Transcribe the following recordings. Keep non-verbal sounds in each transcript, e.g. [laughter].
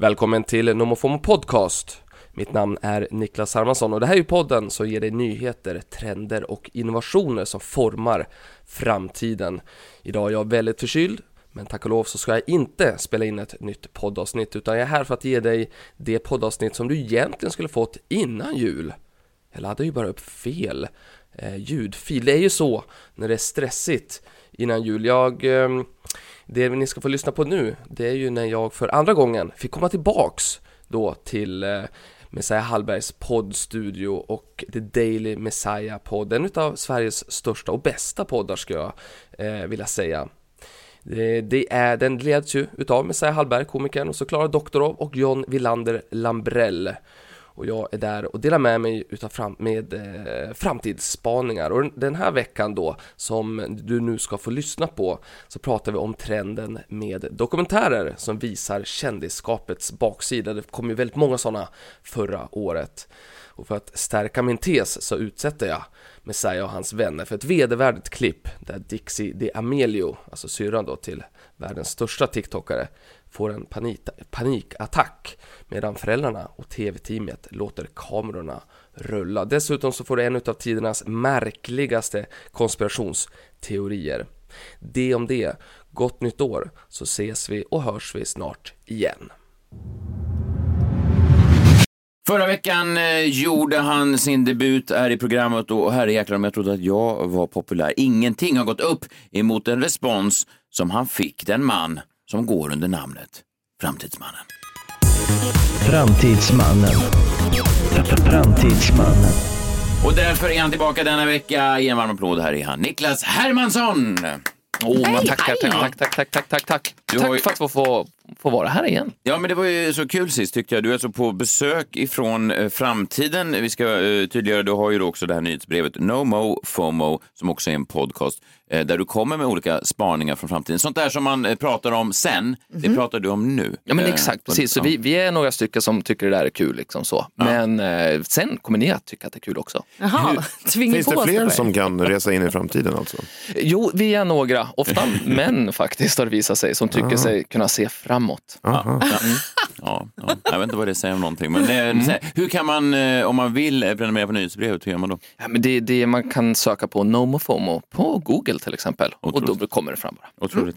Välkommen till Nomofomo Podcast. Mitt namn är Niklas Hermansson och det här är ju podden som ger dig nyheter, trender och innovationer som formar framtiden. Idag är jag väldigt förkyld, men tack och lov så ska jag inte spela in ett nytt poddavsnitt utan jag är här för att ge dig det poddavsnitt som du egentligen skulle fått innan jul. Jag laddade ju bara upp fel eh, ljudfil. Det är ju så när det är stressigt innan jul. Jag... Ehm, det ni ska få lyssna på nu, det är ju när jag för andra gången fick komma tillbaks då till eh, Messiah Hallbergs poddstudio och The Daily Messiah podd, en av Sveriges största och bästa poddar skulle jag eh, vilja säga. Det, det, är, den leds ju utav Messiah Hallberg, komikern, och så Klara Doktorov och John Villander Lambrell och jag är där och delar med mig utav fram, med eh, framtidsspaningar. Och den här veckan då, som du nu ska få lyssna på, så pratar vi om trenden med dokumentärer som visar kändisskapets baksida. Det kom ju väldigt många sådana förra året. Och för att stärka min tes så utsätter jag Messiah och hans vänner för ett vedervärdigt klipp där Dixie D'Amelio, alltså syrran då till världens största TikTokare, får en panik, panikattack medan föräldrarna och tv-teamet låter kamerorna rulla. Dessutom så får du en av tidernas märkligaste konspirationsteorier. Det om det. Gott nytt år så ses vi och hörs vi snart igen. Förra veckan eh, gjorde han sin debut här i programmet och herrejäklar om jag trodde att jag var populär. Ingenting har gått upp emot den respons som han fick, den man som går under namnet Framtidsmannen. Framtidsmannen. Framtidsmannen. Och därför är han tillbaka denna vecka. Ge en varm applåd. Här är han, Niklas Hermansson. Oh, man tackar, tack, tack, tack, tack, tack, tack. Du har Tack ju- för att få, få, få vara här igen. Ja, men det var ju så kul sist tyckte jag. Du är alltså på besök ifrån eh, framtiden. Vi ska eh, tydliggöra, du har ju också det här nyhetsbrevet No Mo FOMO som också är en podcast eh, där du kommer med olika spaningar från framtiden. Sånt där som man eh, pratar om sen, det pratar du om nu. Ja men Eh, exakt, precis. Så ja. vi, vi är några stycken som tycker det där är kul. Liksom så. Men eh, sen kommer ni att tycka att det är kul också. Jaha, tvinga Finns på det oss fler det. som kan resa in i framtiden alltså? Jo, vi är några, ofta [laughs] män faktiskt har det visat sig, som tycker sig kunna se framåt. Aha. Ja, ja. Jag vet inte vad det säger om någonting. Men här, hur kan man, eh, om man vill prenumerera på nyhetsbrevet, hur gör man då? Ja, men det, det man kan söka på NomoFomo på Google till exempel. Och Otroligt. då kommer det fram bara. Otroligt.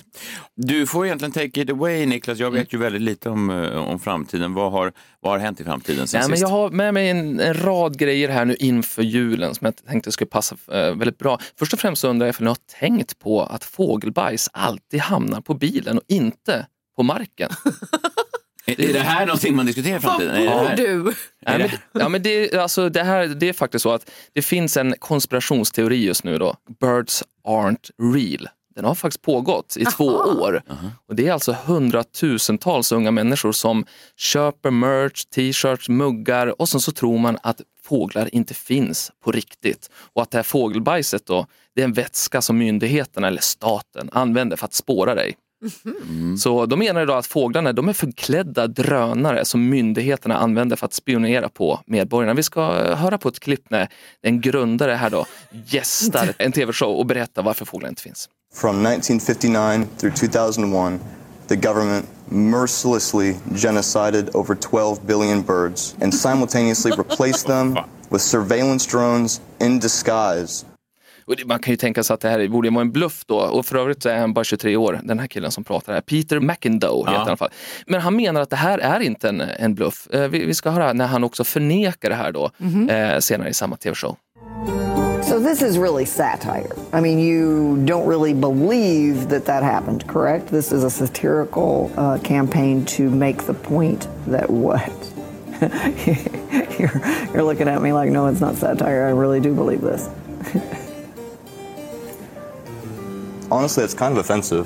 Du får egentligen take it away Niklas. Jag vet ju väldigt lite om, eh, om framtiden. Vad har, vad har hänt i framtiden sen Nej, men sist? jag har med mig en, en rad grejer här nu inför julen som jag tänkte skulle passa eh, väldigt bra. Först och främst undrar jag om ni har tänkt på att fågelbajs alltid hamnar på bilen och inte på marken. [laughs] Är, är det här någonting man diskuterar i framtiden? Vad du? Nej, men, ja, men det, alltså, det, här, det är faktiskt så att det finns en konspirationsteori just nu då. Birds aren't real. Den har faktiskt pågått i två år. Och Det är alltså hundratusentals unga människor som köper merch, t-shirts, muggar och sen så tror man att fåglar inte finns på riktigt. Och att det här fågelbajset då, det är en vätska som myndigheterna eller staten använder för att spåra dig. Så de menar då att fåglarna de är förklädda drönare som myndigheterna använder för att spionera på medborgarna. Vi ska eh, höra på ett klipp när en grundare här då gästar [laughs] en tv-show och berättar varför fåglar inte finns. From 1959 through 2001, the government mercilessly genocided over 12 billion birds and simultaneously replaced them [laughs] with surveillance drones in disguise. Och det- man kan ju tänka sig att det här borde vara en bluff då. Och för övrigt så är han bara 23 år, den här killen som pratar här. Peter McIndoe heter han i alla fall. Men han menar att det här är inte en, en bluff. Eh, Vi, vi ska höra när han också förnekar det här då eh, senare i samma tv-show. So this is really satire. I mean, you don't really believe that that happened, correct? This is a satirical uh, campaign to make the point that what? [laughs] you're, you're looking at me like, no, it's not satire. I really do believe this. [laughs] Honestly, it's kind of offensive.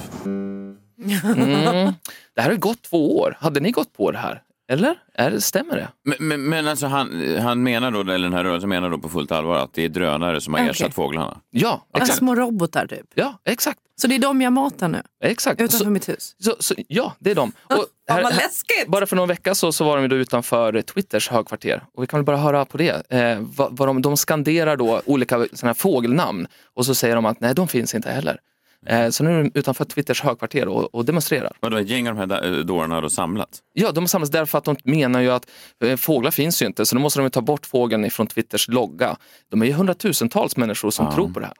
Det här har ju gått två år. Hade ni gått på det här? Eller? Är det, stämmer det? Men, men, men alltså han, han menar då, eller den här rörelsen menar då på fullt allvar att det är drönare som har Okej. ersatt fåglarna? Ja, Alltså exakt. små robotar typ. Ja, exakt. Så det är de jag matar nu, exakt. utanför Så, mitt hus. så, så, ja, det är de. Och [laughs] Fan, vad läskigt! Bara för någon vecka så, så var de då utanför Twitters högkvarter. Och vi kan väl bara höra på det. Eh, vad, vad de, de skanderar då olika såna här fågelnamn och så säger de att nej, de finns inte heller. Eh, så nu är de utanför Twitters högkvarter och, och demonstrerar. Vadå, ett gäng av de här da- dårarna har då samlats? Ja, de har samlats därför att de menar ju att eh, fåglar finns ju inte, så då måste de ju ta bort fågeln ifrån Twitters logga. De är ju hundratusentals människor som tror på det här.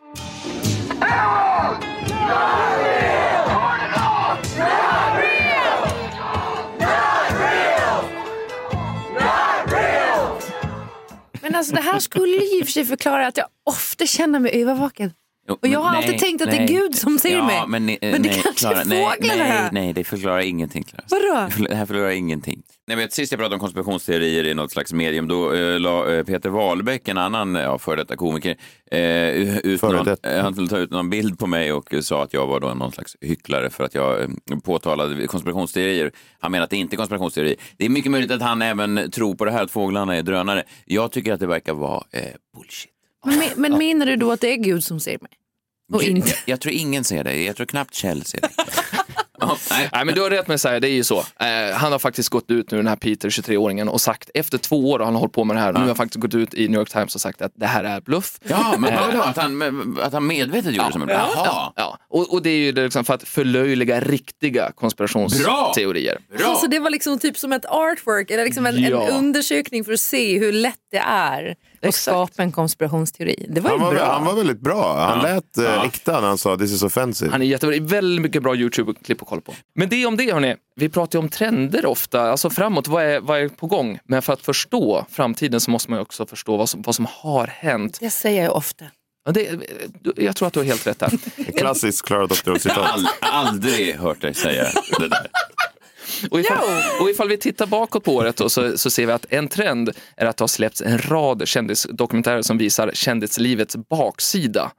Men alltså det här skulle ju i och för sig förklara att jag ofta känner mig övervaken. Jo, Och jag har men alltid nej, tänkt att det är nej. Gud som ser ja, mig. Men, Men det nej, kanske Klara, är nej, fåglar det nej, här. nej, det förklarar ingenting. Klara. Vadå? Det Det här förklarar ingenting. Jag vet, sist jag pratade om konspirationsteorier i något slags medium, då eh, la eh, Peter Wahlbeck, en annan ja, före detta komiker, eh, ut Före någon, eh, han ta ut någon bild på mig och sa att jag var då någon slags hycklare för att jag eh, påtalade konspirationsteorier. Han menar att det inte är konspirationsteorier. Det är mycket möjligt att han även tror på det här att fåglarna är drönare. Jag tycker att det verkar vara eh, bullshit. Men, men- men menar du då att det är Gud som ser mig? Och inte? Jag, jag tror ingen ser det. Jag tror knappt Kjell ser det. [laughs] Ja, nej. Nej, men du har rätt med att säga, det är ju så. Eh, han har faktiskt gått ut nu, den här Peter, 23-åringen, och sagt, efter två år har han hållit på med det här, nu har han faktiskt gått ut i New York Times och sagt att det här är bluff. Ja, men vadå? Att han, att han medvetet gjorde som en Jaha. Ja, ja. Och, och det är ju det liksom för att förlöjliga riktiga konspirationsteorier. Bra! Alltså det var liksom typ som ett artwork eller liksom en, Ja. en undersökning för att se hur lätt det är att Exakt. skapa en konspirationsteori. Det var Han var, bra. han var väldigt bra. Han lät eh, äkta när han sa this is offensive. Han är jättebra, det är väldigt mycket bra YouTube-klipp att kolla på. Men det om det hörni, vi pratar ju om trender ofta, alltså framåt, vad är, vad är på gång? Men för att förstå framtiden så måste man ju också förstå vad som, vad som har hänt. Det säger jag ofta. Och det, jag tror att du har helt rätt där. [laughs] Klassiskt Clara Jag har ald- aldrig hört dig säga det där. Och ifall, och ifall vi tittar bakåt på året då, så, så ser vi att en trend är att det har släppts en rad kändisdokumentärer som visar kändislivets baksida.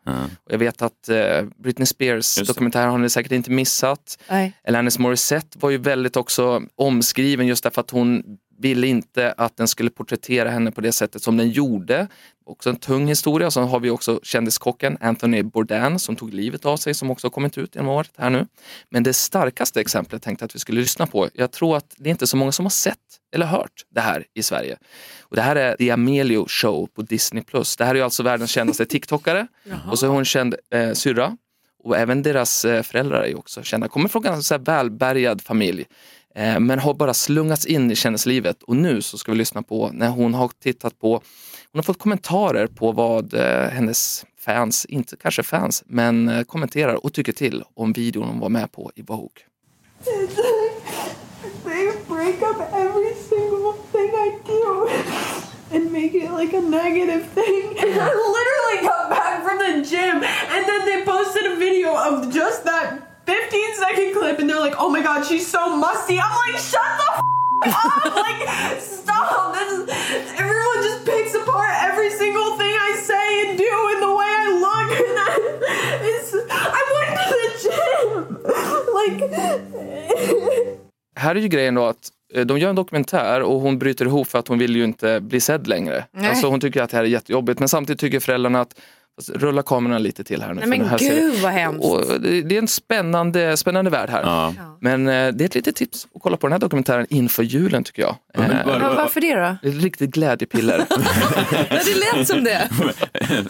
Och jag vet att eh, Britney Spears dokumentär har ni säkert inte missat. Nej. Alanis Morissette var ju väldigt också omskriven just därför att hon ville inte att den skulle porträttera henne på det sättet som den gjorde. Också en tung historia. Så har vi också kändiskocken Anthony Bourdain som tog livet av sig som också har kommit ut genom året här nu. Men det starkaste exemplet tänkte jag att vi skulle lyssna på. Jag tror att det är inte så många som har sett eller hört det här i Sverige. Och det här är The Amelio Show på Disney+. Det här är alltså världens kändaste [laughs] TikTokare. Och så är hon känd eh, syrra. Och även deras eh, föräldrar är också kända. Kommer från en ganska välbärgad familj. Eh, men har bara slungats in i kändislivet. Och nu så ska vi lyssna på när hon har tittat på, hon har fått kommentarer på vad eh, hennes fans, inte kanske fans, men eh, kommenterar och tycker till om videon hon var med på i Vogue. They break up every single thing I do and make it like a negative thing. [laughs] And I literally got back from the gym and then they posted a video of just that 15 second clip and they're like, oh my god, she's so musty. I'm like, shut the f- up! [laughs] Like, stop! This is, everyone just picks apart every single thing I say and do and the way I look. And I, it's, I went to the gym! [laughs] Like, Här är ju grejen då att eh, de gör en dokumentär och hon bryter ihop för att hon vill ju inte bli sedd längre. Nej. Alltså hon tycker att det här är jättejobbigt men samtidigt tycker föräldrarna att rulla kamerorna lite till här nu. Nej, men det här ser- gud, vad hemskt. Och det det är en spännande, spännande värld här. Ja. Men eh, det är ett litet tips att kolla på den här dokumentären inför julen tycker jag. Eh, Ja, varför det då? det är ett riktigt glädjepiller. [laughs] Det lät som det.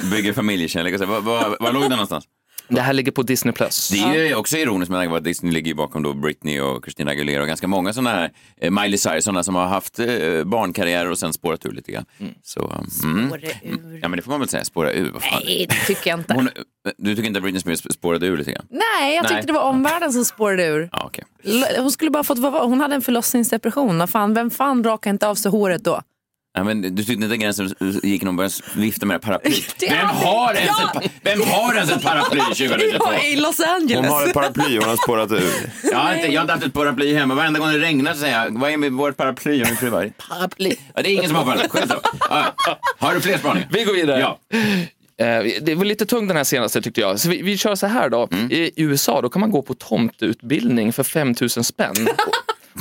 [laughs] Bygger familjekärlek. Var, var, var låg den någonstans? Det här ligger på Disney+. Plus. Det är ju också ironiskt med tanke på att Disney ligger bakom då Britney och Christina Aguilera och ganska många sådana här, eh, Miley Cyrus, sådana som har haft eh, barnkarriärer och sen spårat ur lite grann. Så, mm. Spåra ur. Ja men det får man väl säga, spåra ur. Vad fan. Nej, det tycker jag inte. Hon, du tycker inte att Britney Spears spårade ur lite grann? Nej, jag tyckte Nej. det var omvärlden som spårade ur. Ja, okej. L- Hon skulle bara fått vara Hon hade en förlossningsdepression. Vad Fan, vem fan rakar inte av sig håret då? Ja, men du tyckte inte gränsen gick när hon började vifta med? Det [laughs] Vem har, ens Ja. ett, vem har ens ett paraply [laughs] 2022? Ja, I Los Angeles. Hon har ett paraply och hon har spårat ur. Jag har, inte, jag har inte haft ett paraply hemma. Varenda gång det regnar så säger jag, vad är med vårt paraply? Och min fru bara, paraply. Ja, det är ingen som har paraply. [laughs] Skit då. Ja. Har du fler spaningar? Vi går vidare. Ja. Eh, Det var lite tung den här senaste tyckte jag. Så vi, vi kör så här då. Mm. I USA då kan man gå på tomteutbildning för 5 000 spänn.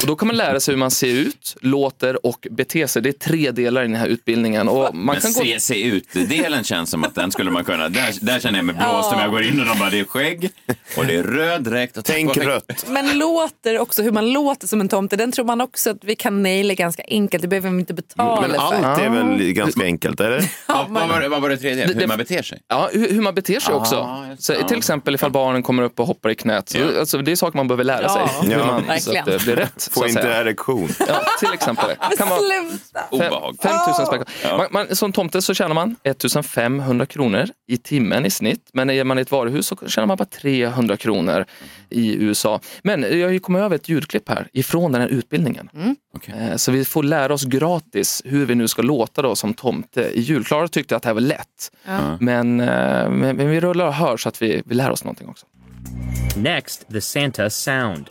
Och, då kan man lära sig hur man ser ut, låter och beter sig. Det är tre delar i den här utbildningen. Och man Men kan gå... se, se ut-delen känns som att den skulle man kunna, där, där känner jag mig blåst om jag går in och de bara, det är skägg och det är röd dräkt. Och Tänk rött. Men låter också, hur man låter som en tomte, den tror man också att vi kan naila ganska enkelt. Det behöver vi inte betala Men för. allt är väl ganska enkelt, eller? Vad, vad, var, det- vad var det tredje? Hur det- man beter sig? Ja, hur, hur man beter sig Ah, också. Så, till exempel ifall barnen kommer upp och hoppar i knät. Så, Ja. alltså, det är saker man behöver lära sig. Ja. hur Ja. man, så Verkligen. att det blir rätt. Så Få att inte säga. erektion. Ja, till exempel. Det [laughs] kan vara Sluta! Obehag. 5 000 spänn. Man, man, som tomte så tjänar man 1500 kronor i timmen i snitt. Men är man i ett varuhus så tjänar man bara 300 kronor i USA. Men jag har ju kommit över ett ljudklipp här ifrån den här utbildningen. Okej. Eh, Så vi får lära oss gratis hur vi nu ska låta då som tomte i jul. Klara tyckte att det här var lätt. Men, eh, men, men vi rullar och hör så att vi, vi lär oss någonting också. Next, the Santa sound.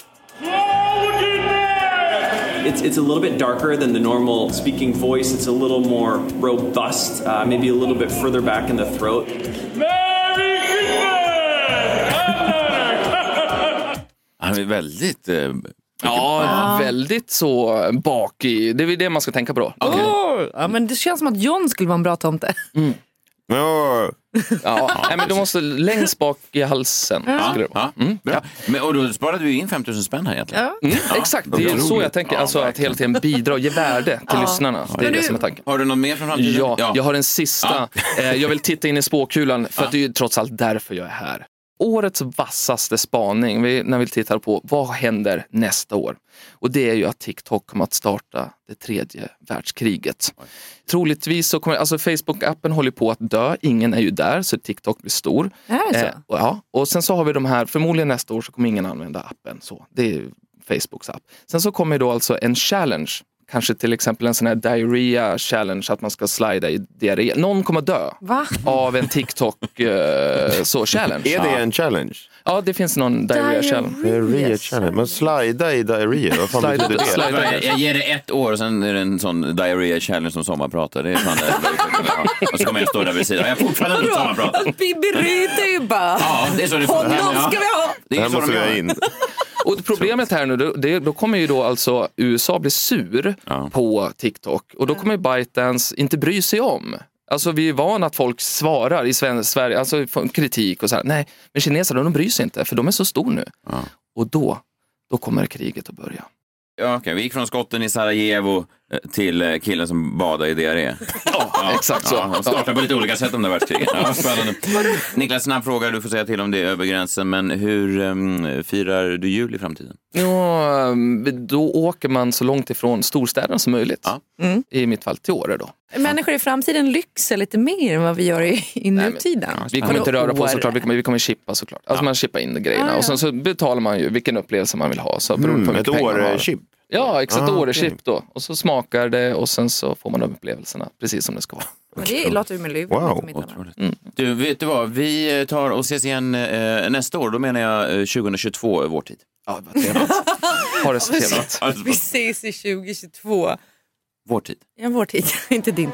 It's, it's a little bit darker than the normal speaking voice. It's a little more robust, uh, maybe a little bit further back in the throat. Han är väldigt... Eh, Ja, väldigt så bak i. Det är väl det man ska tänka på då. Åh, ja, men det känns som att John skulle vara en bra tomte. Ja, Ja, nej, men du måste längst bak i halsen. Ska du- ja, bra. Men, och då sparade du in 5 000 spänn här egentligen. Ja. Mm, exakt, det är så jag tänker. Ja, Alltså att hela tiden bidra och ge värde till lyssnarna. Det är det som är tanken. Har du något mer från framtiden? Ja, jag har en sista. Eh, Jag vill titta in i spåkulan för att det är ju trots allt därför jag är här. Årets vassaste spaning när vi tittar på vad händer nästa år. Och det är ju att TikTok kommer att starta det tredje världskriget. Troligtvis så kommer, alltså Facebook-appen håller på att dö, ingen är ju där så TikTok blir stor. Är det så? Eh, och, ja, och sen så har vi de här, förmodligen nästa år så kommer ingen använda appen. Så, det är ju Facebooks app. Sen så kommer då alltså en challenge, kanske till exempel en sån här diarrhea challenge, att man ska slida i diarré. Någon kommer dö Va? av en TikTok eh, så [laughs] challenge. är det en challenge? Ja, det finns någon diarrhea challenge. Diarrhea challenge. Men slida i diarrhea, vad fan Slida- betyder det? slida- Jag, jag ger det ett år och sen är det en sån diarrhea challenge som sommarpratar. Det är fan det. Ja. Och så kommer jag stå där vid sidan. Jag har fortfarande inte sommarpratat. Bibi Ryd är ju bara... Ja, det är så det får. Honom ska vi ha! Det Det är här måste vi ha in. Och problemet här nu, då, det, då kommer ju då alltså USA bli sur Ja. på TikTok och då kommer ByteDance inte bry sig om. Alltså vi är vana att folk svarar i Sven- Sverige, alltså kritik och så här. Nej, men kineserna de bryr sig inte för de är så stor nu. Ja. Och då, då kommer kriget att börja. Ja, okej. Vi gick från skotten i Sarajevo till eh, killen som badade i diarré. [laughs] Ja, exakt så. Ja, de startar på lite olika sätt under världskriget. Ja, spännande. [laughs] Niklas, snabb fråga. Du får säga till om det är över gränsen. Men hur um, firar du jul i framtiden? Ja, ehm, då åker man så långt ifrån storstäderna som möjligt. Ja. I mitt fall till Åre då. Människor i framtiden lyxar lite mer än vad vi gör i, i men- nutiden. Vi kommer inte röra på oss såklart, vi kommer, vi kommer chippa såklart. Alltså man chippar in grejerna Ah, ja. och sen så betalar man ju vilken upplevelse man vill ha. Så beroende på Mm, hur ett år-chip. Ja, exakt. Ah. Åre-chip då. Och så smakar det och sen så får man de upplevelserna precis som det ska vara. Men det låter ju med liv. Wow, Otroligt. Du, vet du vad? Vi tar och ses igen eh, nästa år. Då menar jag eh, 2022, vår tid. Ja, vad trevligt. Ha det så [laughs] trevligt. Vi ses i 2022. Vår tid. Ja, vår tid, [laughs] inte din.